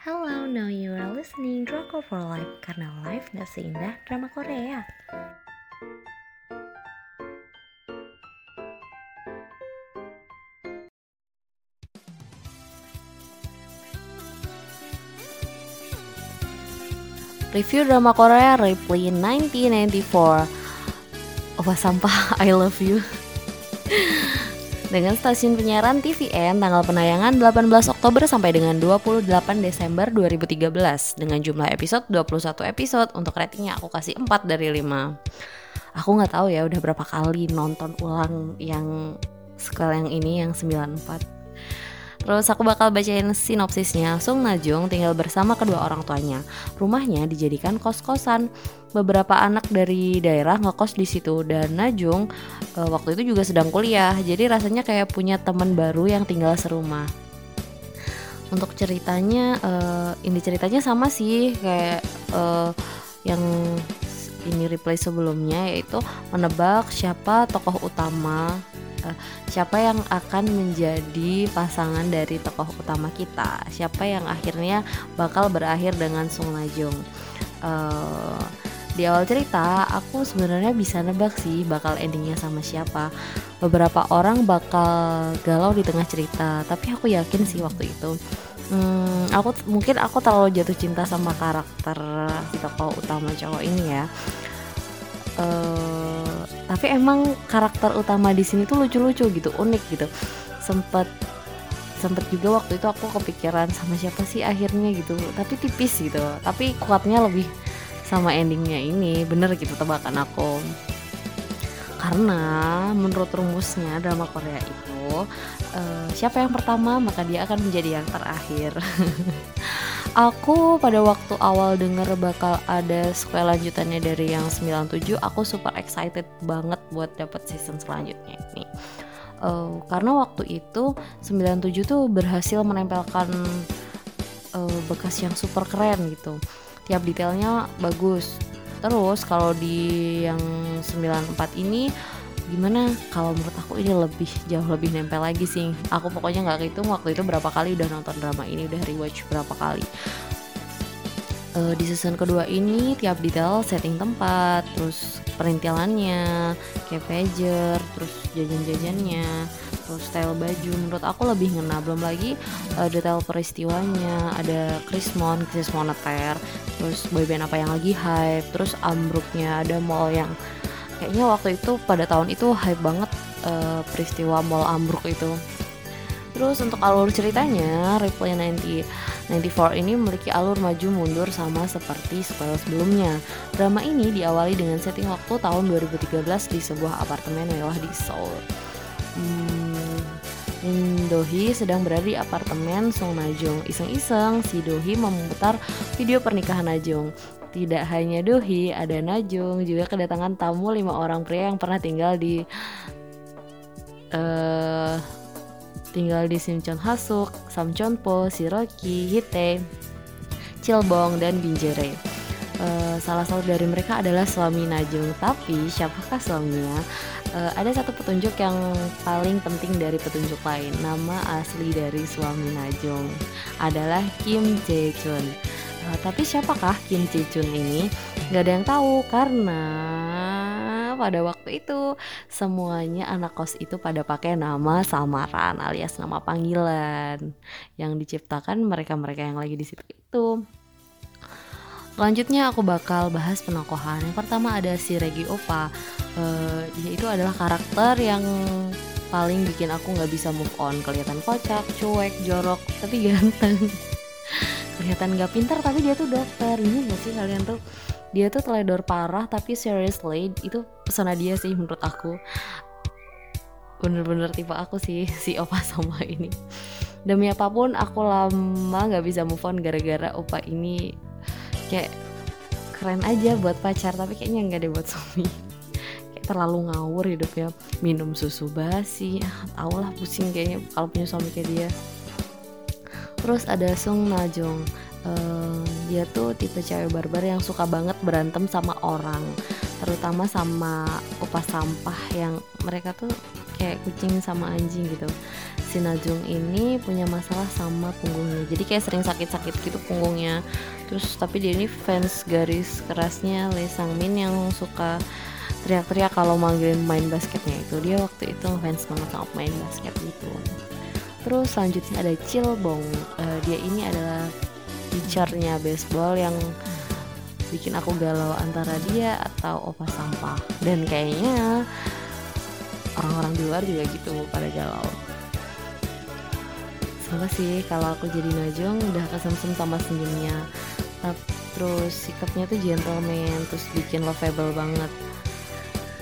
Hello, now you are listening Drama for Life karena life gak seindah drama Korea. Review drama Korea Replay 1994 Opa sampah I love you Dengan stasiun penyiaran TVN tanggal penayangan 18 Oktober sampai dengan 28 Desember 2013 Dengan jumlah episode 21 episode. Untuk ratingnya aku kasih 4 dari 5 Aku nggak tahu ya udah berapa kali nonton ulang yang sequel yang ini yang 94 Terus aku bakal bacain sinopsisnya. Sung Najung tinggal bersama kedua orang tuanya. Rumahnya dijadikan kos-kosan. Beberapa anak dari daerah ngekos di situ dan Najung e, waktu itu juga sedang kuliah. Jadi rasanya kayak punya teman baru yang tinggal serumah. Untuk ceritanya e, ini ceritanya sama sih kayak e, yang ini replay sebelumnya yaitu menebak siapa tokoh utama uh, siapa yang akan menjadi pasangan dari tokoh utama kita? Siapa yang akhirnya bakal berakhir dengan Sung Najung uh, di awal cerita aku sebenarnya bisa nebak sih bakal endingnya sama siapa. Beberapa orang bakal galau di tengah cerita tapi aku yakin sih waktu itu. Hmm, aku mungkin aku terlalu jatuh cinta sama karakter tokoh utama cowok ini ya. Uh, tapi emang karakter utama di sini tuh lucu-lucu gitu unik gitu. Sempet sempet juga waktu itu aku kepikiran sama siapa sih akhirnya gitu. Tapi tipis gitu tapi kuatnya lebih sama endingnya ini. Bener gitu tebakan aku. Karena menurut rumusnya drama Korea itu uh, siapa yang pertama maka dia akan menjadi yang terakhir Aku pada waktu awal denger bakal ada sequel lanjutannya dari yang 97 Aku super excited banget buat dapet season selanjutnya ini. Uh, Karena waktu itu 97 tuh berhasil menempelkan uh, bekas yang super keren gitu. Tiap detailnya bagus. Terus kalau di yang 94 ini gimana? Kalau menurut aku ini lebih jauh lebih nempel lagi sih. Aku pokoknya nggak hitung waktu itu berapa kali udah nonton drama ini udah rewatch berapa kali. Uh, di season kedua ini tiap detail setting tempat terus perintilannya kayak pager terus jajan-jajannya terus style baju. Menurut aku lebih ngena. Belum lagi uh, detail peristiwanya. Ada Krismon Chris Moneter terus boyband apa yang lagi hype terus ambruknya. Ada mall yang kayaknya waktu itu pada tahun itu hype banget uh, peristiwa mall ambruk itu terus untuk alur ceritanya Replay 90 94 ini memiliki alur maju mundur sama seperti sequel sebelumnya drama ini diawali dengan setting waktu tahun 2013 di sebuah apartemen mewah di Seoul hmm, Min Dohi sedang berada di apartemen Song Najong. Iseng-iseng, si Dohi memutar video pernikahan Najong. Tidak hanya Dohi, ada Najung, juga kedatangan tamu lima orang pria yang pernah tinggal di uh, tinggal di Simchon Hasuk, Samchonpo, Siroki, Hite, Cilbong, dan Binjere. Uh, salah satu dari mereka adalah suami Najung, tapi siapakah suaminya? Uh, ada satu petunjuk yang paling penting dari petunjuk lain. Nama asli dari suami Najung adalah Kim Jae Chun. Uh, tapi siapakah Kim Ji Chun ini? Gak ada yang tahu karena pada waktu itu semuanya anak kos itu pada pakai nama samaran alias nama panggilan yang diciptakan mereka-mereka yang lagi di situ itu. Selanjutnya aku bakal bahas penokohan. Yang pertama ada si Regi Opa. Uh, dia itu adalah karakter yang paling bikin aku nggak bisa move on. Kelihatan kocak, cuek, jorok, tapi ganteng kelihatan gak pintar tapi dia tuh dokter ini gak sih kalian tuh? Dia tuh teledor parah tapi seriously itu pesona dia sih menurut aku. Bener-bener tipe aku sih si opa sama ini. Demi apa pun aku lama gak bisa move on gara-gara opa ini kayak keren aja buat pacar tapi kayaknya nggak deh buat suami. Kayak terlalu ngawur hidupnya. Minum susu basi ah, tau lah pusing kayaknya kalau punya suami kayak dia terus ada Sung Najong uh, dia tuh tipe cewek barbar yang suka banget berantem sama orang. Terutama sama upas sampah yang mereka tuh kayak kucing sama anjing gitu. Si Najung ini punya masalah sama punggungnya. Jadi kayak sering sakit-sakit gitu punggungnya. Terus tapi dia ini fans garis kerasnya Lee Sang Min yang suka teriak-teriak kalau manggilin main basketnya itu. Dia waktu itu fans banget sama main basket gitu terus selanjutnya ada Cilbong uh, dia ini adalah teachernya baseball yang bikin aku galau antara dia atau opa sampah. Dan kayaknya orang-orang di luar juga gitu pada galau. Sama sih kalau aku jadi Najong udah kesemsem sama senyumnya. Terus sikapnya tuh gentleman terus bikin lovable banget.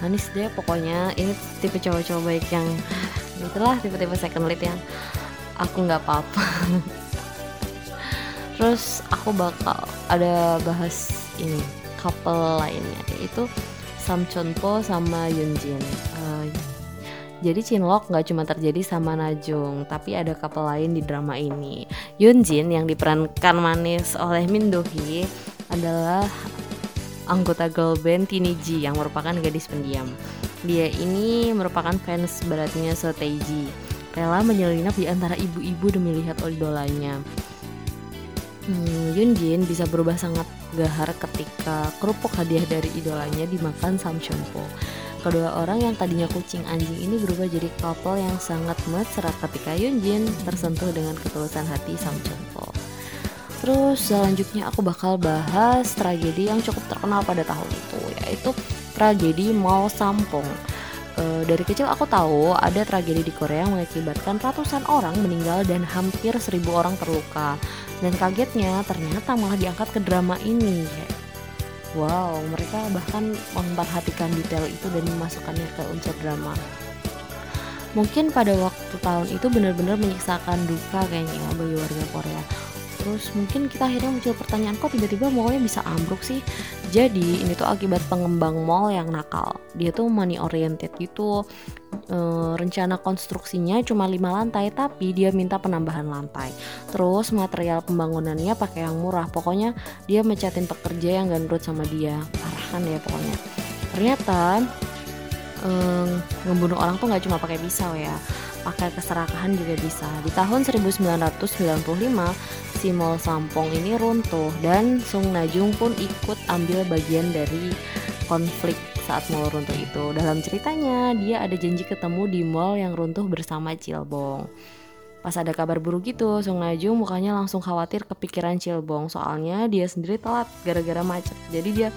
Manis deh pokoknya. Ini tipe cowok-cowok baik yang itulah tipe-tipe second lead yang aku nggak apa-apa terus aku bakal ada bahas ini couple lainnya yaitu Sam Chon Po sama Yoon Jin uh, jadi Chinlock nggak cuma terjadi sama Najung, tapi ada couple lain di drama ini. Yunjin yang diperankan manis oleh Min Do Hee adalah anggota girl band Tini Ji yang merupakan gadis pendiam. Dia ini merupakan fans beratnya So Taiji, rela menyelinap di antara ibu-ibu demi lihat idolanya. Hmm, Yunjin bisa berubah sangat gahar ketika kerupuk hadiah dari idolanya dimakan Sam Po. Kedua orang yang tadinya kucing anjing ini berubah jadi couple yang sangat mesra ketika Yunjin tersentuh dengan ketulusan hati Sam Po. Terus selanjutnya aku bakal bahas tragedi yang cukup terkenal pada tahun itu yaitu tragedi Mall Sampong. E, dari kecil aku tahu ada tragedi di Korea yang mengakibatkan ratusan orang meninggal dan hampir seribu orang terluka. Dan kagetnya ternyata malah diangkat ke drama ini. Wow, mereka bahkan memperhatikan detail itu dan memasukkannya ke unsur drama. Mungkin pada waktu tahun itu benar-benar menyiksakan duka kayaknya bagi warga Korea terus mungkin kita akhirnya muncul pertanyaan kok tiba-tiba mallnya bisa ambruk sih? Jadi ini tuh akibat pengembang mall yang nakal. Dia tuh money oriented gitu. E, rencana konstruksinya cuma lima lantai tapi dia minta penambahan lantai. Terus material pembangunannya pakai yang murah. Pokoknya dia mecatin pekerja yang gak sama dia. Parah kan ya pokoknya. Ternyata e, ngebunuh orang tuh nggak cuma pakai pisau ya pakai keserakahan juga bisa. Di tahun 1995, si Mall Sampong ini runtuh dan Sung Najung pun ikut ambil bagian dari konflik saat mall runtuh itu. Dalam ceritanya, dia ada janji ketemu di mall yang runtuh bersama Cilbong. Pas ada kabar buruk gitu, Sung Najung mukanya langsung khawatir kepikiran Cilbong soalnya dia sendiri telat gara-gara macet. Jadi dia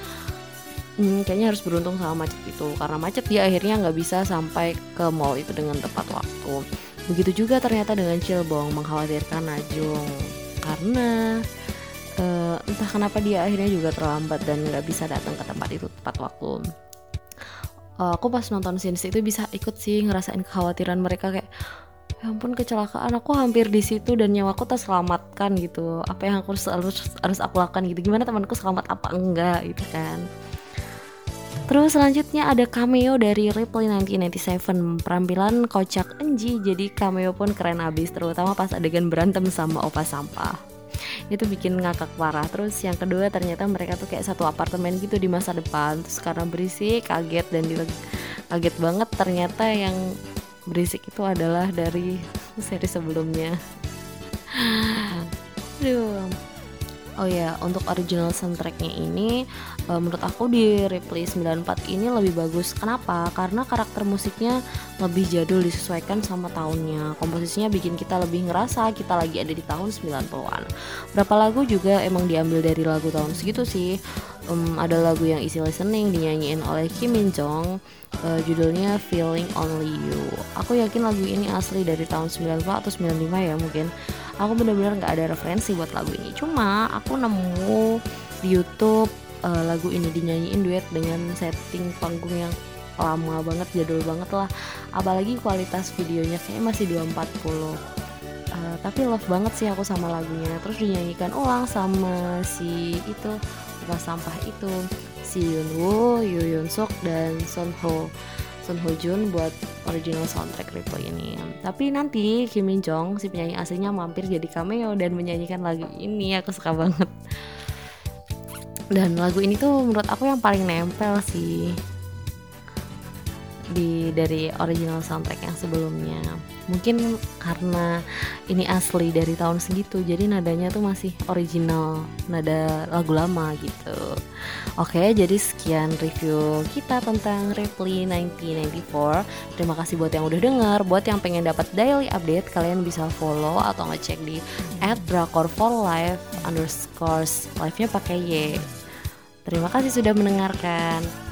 hmm, kayaknya harus beruntung sama macet itu. Karena macet dia akhirnya nggak bisa sampai ke mall itu dengan tepat waktu. Begitu juga ternyata dengan Cilbong mengkhawatirkan Najung. Karena uh, entah kenapa dia akhirnya juga terlambat dan nggak bisa datang ke tempat itu tepat waktu. Uh, aku pas nonton scenes itu bisa ikut sih ngerasain kekhawatiran mereka kayak ya ampun kecelakaan aku hampir di situ dan nyawaku terselamatkan gitu. Apa yang aku harus harus aku lakukan gitu. Gimana temanku selamat apa enggak gitu kan Terus selanjutnya ada cameo dari Ripley 1997 Perampilan kocak Enji Jadi cameo pun keren abis Terutama pas adegan berantem sama opa sampah. Itu bikin ngakak parah. Terus yang kedua ternyata mereka tuh kayak satu apartemen gitu di masa depan. Terus karena berisik kaget dan kaget banget ternyata yang berisik itu adalah dari seri sebelumnya. Aduh Oh ya, untuk original soundtracknya ini uh, menurut aku di Replay 94 ini lebih bagus. Kenapa? Karena karakter musiknya lebih jadul disesuaikan sama tahunnya. Komposisinya bikin kita lebih ngerasa kita lagi ada di tahun 90-an. Berapa lagu juga emang diambil dari lagu tahun segitu sih. Um, ada lagu yang easy listening dinyanyiin oleh Kim Min Jong. Uh, judulnya Feeling Only You. Aku yakin lagu ini asli dari tahun 94 atau 95 ya mungkin aku bener-bener nggak ada referensi buat lagu ini cuma aku nemu di YouTube uh, lagu ini dinyanyiin duet dengan setting panggung yang lama banget jadul banget lah apalagi kualitas videonya kayak masih 240 uh, eh, tapi love banget sih aku sama lagunya terus dinyanyikan ulang sama si itu bukan sampah itu si Yoon Woo, Yoo Suk dan Son Ho Sun Ho Jun buat original soundtrack replay ini. Tapi nanti Kim Min Jong si penyanyi aslinya mampir jadi cameo dan menyanyikan lagu ini aku suka banget. Dan lagu ini tuh menurut aku yang paling nempel sih. di dari original soundtrack yang sebelumnya mungkin karena ini asli dari tahun segitu jadi nadanya tuh masih original nada lagu lama gitu. Oke jadi sekian review kita tentang Ripley 1994 terima kasih buat yang udah denger. Buat yang pengen dapat daily update kalian bisa follow atau ngecek di at drakor for life underscore live nya pakai y. Terima kasih sudah mendengarkan